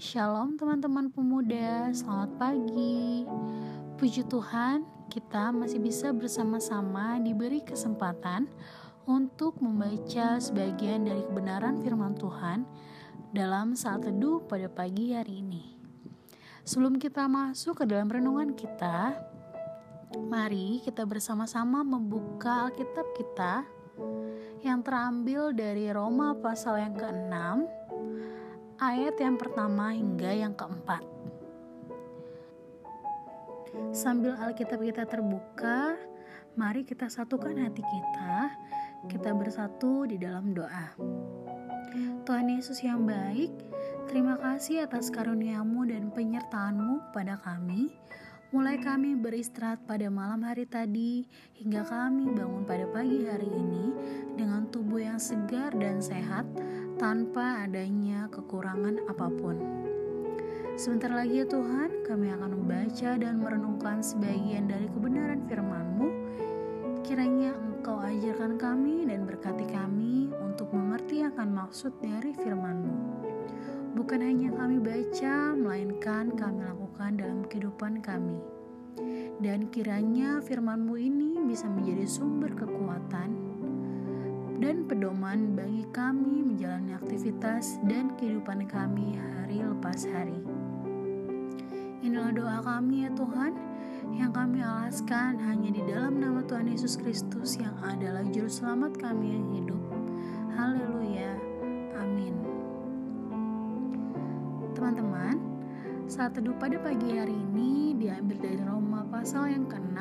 Shalom teman-teman pemuda, selamat pagi. Puji Tuhan, kita masih bisa bersama-sama diberi kesempatan untuk membaca sebagian dari kebenaran firman Tuhan dalam saat teduh pada pagi hari ini. Sebelum kita masuk ke dalam renungan kita, mari kita bersama-sama membuka Alkitab kita yang terambil dari Roma pasal yang ke-6 ayat yang pertama hingga yang keempat. Sambil Alkitab kita terbuka, mari kita satukan hati kita, kita bersatu di dalam doa. Tuhan Yesus yang baik, terima kasih atas karuniamu dan penyertaanmu pada kami. Mulai kami beristirahat pada malam hari tadi hingga kami bangun pada pagi hari ini dengan tubuh yang segar dan sehat tanpa adanya kekurangan apa pun. Sebentar lagi ya Tuhan, kami akan membaca dan merenungkan sebagian dari kebenaran firman-Mu. Kiranya Engkau ajarkan kami dan berkati kami untuk mengerti akan maksud dari firman-Mu. Bukan hanya kami baca, melainkan kami lakukan dalam kehidupan kami. Dan kiranya firman-Mu ini bisa menjadi sumber kekuatan, dan pedoman bagi kami menjalani aktivitas dan kehidupan kami hari lepas hari. Inilah doa kami ya Tuhan, yang kami alaskan hanya di dalam nama Tuhan Yesus Kristus yang adalah juru selamat kami yang hidup. Haleluya. Amin. Teman-teman, saat teduh pada pagi hari ini diambil dari Roma pasal yang ke-6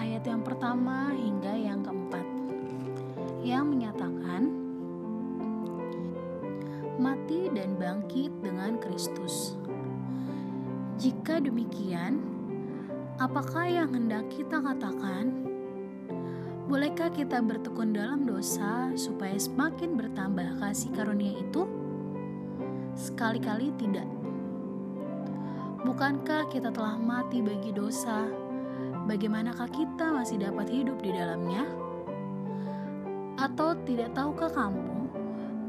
ayat yang pertama hingga yang keempat yang menyatakan mati dan bangkit dengan Kristus. Jika demikian, apakah yang hendak kita katakan? Bolehkah kita bertekun dalam dosa supaya semakin bertambah kasih karunia itu? Sekali-kali tidak. Bukankah kita telah mati bagi dosa? Bagaimanakah kita masih dapat hidup di dalamnya? Atau tidak tahukah kamu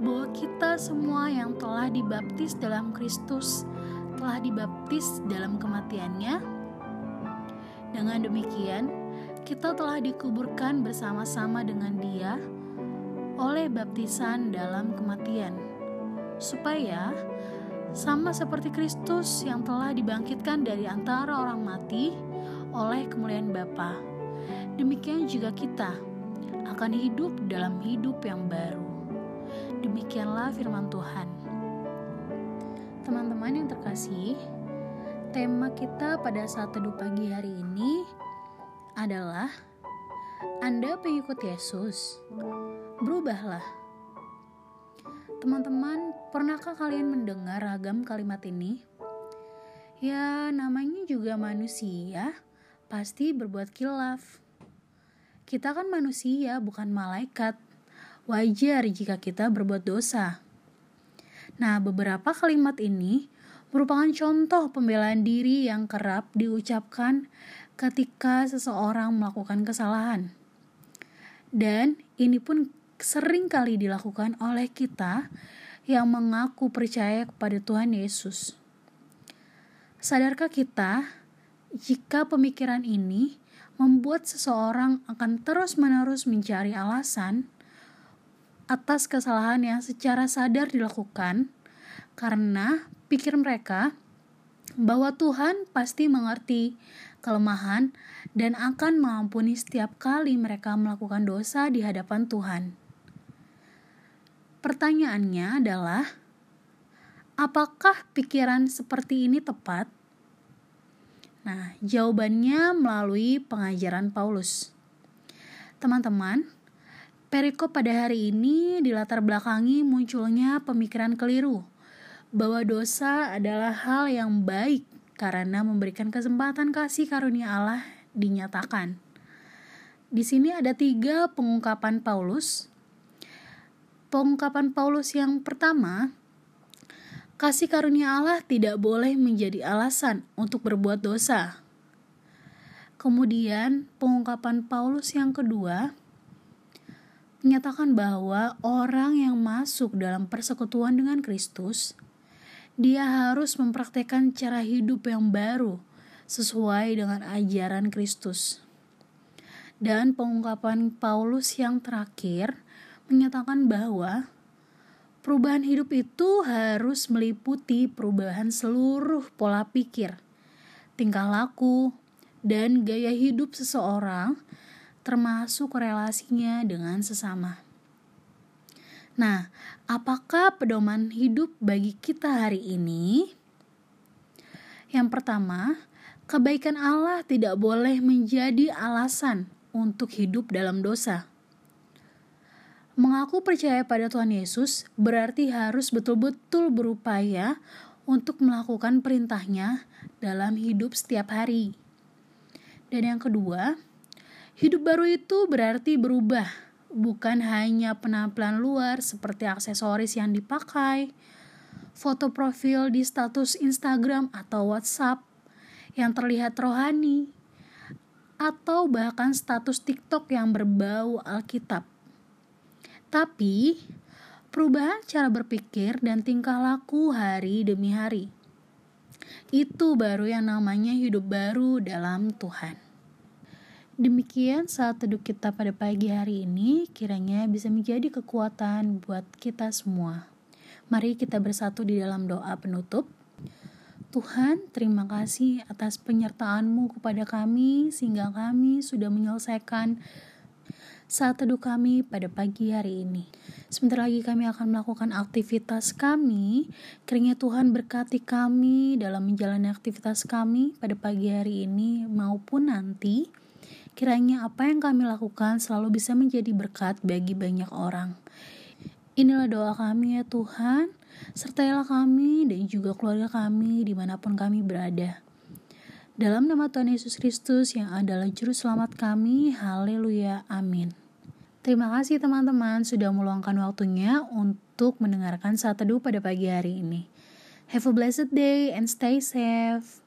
bahwa kita semua yang telah dibaptis dalam Kristus telah dibaptis dalam kematiannya? Dengan demikian, kita telah dikuburkan bersama-sama dengan Dia oleh baptisan dalam kematian, supaya sama seperti Kristus yang telah dibangkitkan dari antara orang mati oleh kemuliaan Bapa. Demikian juga kita akan hidup dalam hidup yang baru. Demikianlah firman Tuhan. Teman-teman yang terkasih, tema kita pada saat teduh pagi hari ini adalah Anda pengikut Yesus. Berubahlah. Teman-teman, pernahkah kalian mendengar ragam kalimat ini? Ya, namanya juga manusia, pasti berbuat kilaf kita kan manusia, bukan malaikat. Wajar jika kita berbuat dosa. Nah, beberapa kalimat ini merupakan contoh pembelaan diri yang kerap diucapkan ketika seseorang melakukan kesalahan. Dan ini pun sering kali dilakukan oleh kita yang mengaku percaya kepada Tuhan Yesus. Sadarkah kita jika pemikiran ini membuat seseorang akan terus-menerus mencari alasan atas kesalahan yang secara sadar dilakukan karena pikir mereka bahwa Tuhan pasti mengerti kelemahan dan akan mengampuni setiap kali mereka melakukan dosa di hadapan Tuhan. Pertanyaannya adalah, apakah pikiran seperti ini tepat? Nah, jawabannya melalui pengajaran Paulus. Teman-teman, perikop pada hari ini dilatar belakangi munculnya pemikiran keliru bahwa dosa adalah hal yang baik karena memberikan kesempatan kasih karunia Allah dinyatakan. Di sini ada tiga pengungkapan Paulus. Pengungkapan Paulus yang pertama Kasih karunia Allah tidak boleh menjadi alasan untuk berbuat dosa. Kemudian, pengungkapan Paulus yang kedua menyatakan bahwa orang yang masuk dalam persekutuan dengan Kristus dia harus mempraktekkan cara hidup yang baru sesuai dengan ajaran Kristus. Dan pengungkapan Paulus yang terakhir menyatakan bahwa perubahan hidup itu harus meliputi perubahan seluruh pola pikir, tingkah laku, dan gaya hidup seseorang, termasuk relasinya dengan sesama. Nah, apakah pedoman hidup bagi kita hari ini? Yang pertama, kebaikan Allah tidak boleh menjadi alasan untuk hidup dalam dosa. Mengaku percaya pada Tuhan Yesus berarti harus betul-betul berupaya untuk melakukan perintahnya dalam hidup setiap hari. Dan yang kedua, hidup baru itu berarti berubah bukan hanya penampilan luar seperti aksesoris yang dipakai, foto profil di status Instagram atau WhatsApp yang terlihat rohani, atau bahkan status TikTok yang berbau Alkitab. Tapi, perubahan cara berpikir dan tingkah laku hari demi hari. Itu baru yang namanya hidup baru dalam Tuhan. Demikian saat teduh kita pada pagi hari ini, kiranya bisa menjadi kekuatan buat kita semua. Mari kita bersatu di dalam doa penutup. Tuhan, terima kasih atas penyertaan-Mu kepada kami sehingga kami sudah menyelesaikan saat teduh kami pada pagi hari ini. Sebentar lagi kami akan melakukan aktivitas kami. Kiranya Tuhan berkati kami dalam menjalani aktivitas kami pada pagi hari ini maupun nanti. Kiranya apa yang kami lakukan selalu bisa menjadi berkat bagi banyak orang. Inilah doa kami ya Tuhan, sertailah kami dan juga keluarga kami di mana pun kami berada. Dalam nama Tuhan Yesus Kristus yang adalah Juru Selamat kami, haleluya, amin. Terima kasih teman-teman sudah meluangkan waktunya untuk mendengarkan saat teduh pada pagi hari ini. Have a blessed day and stay safe.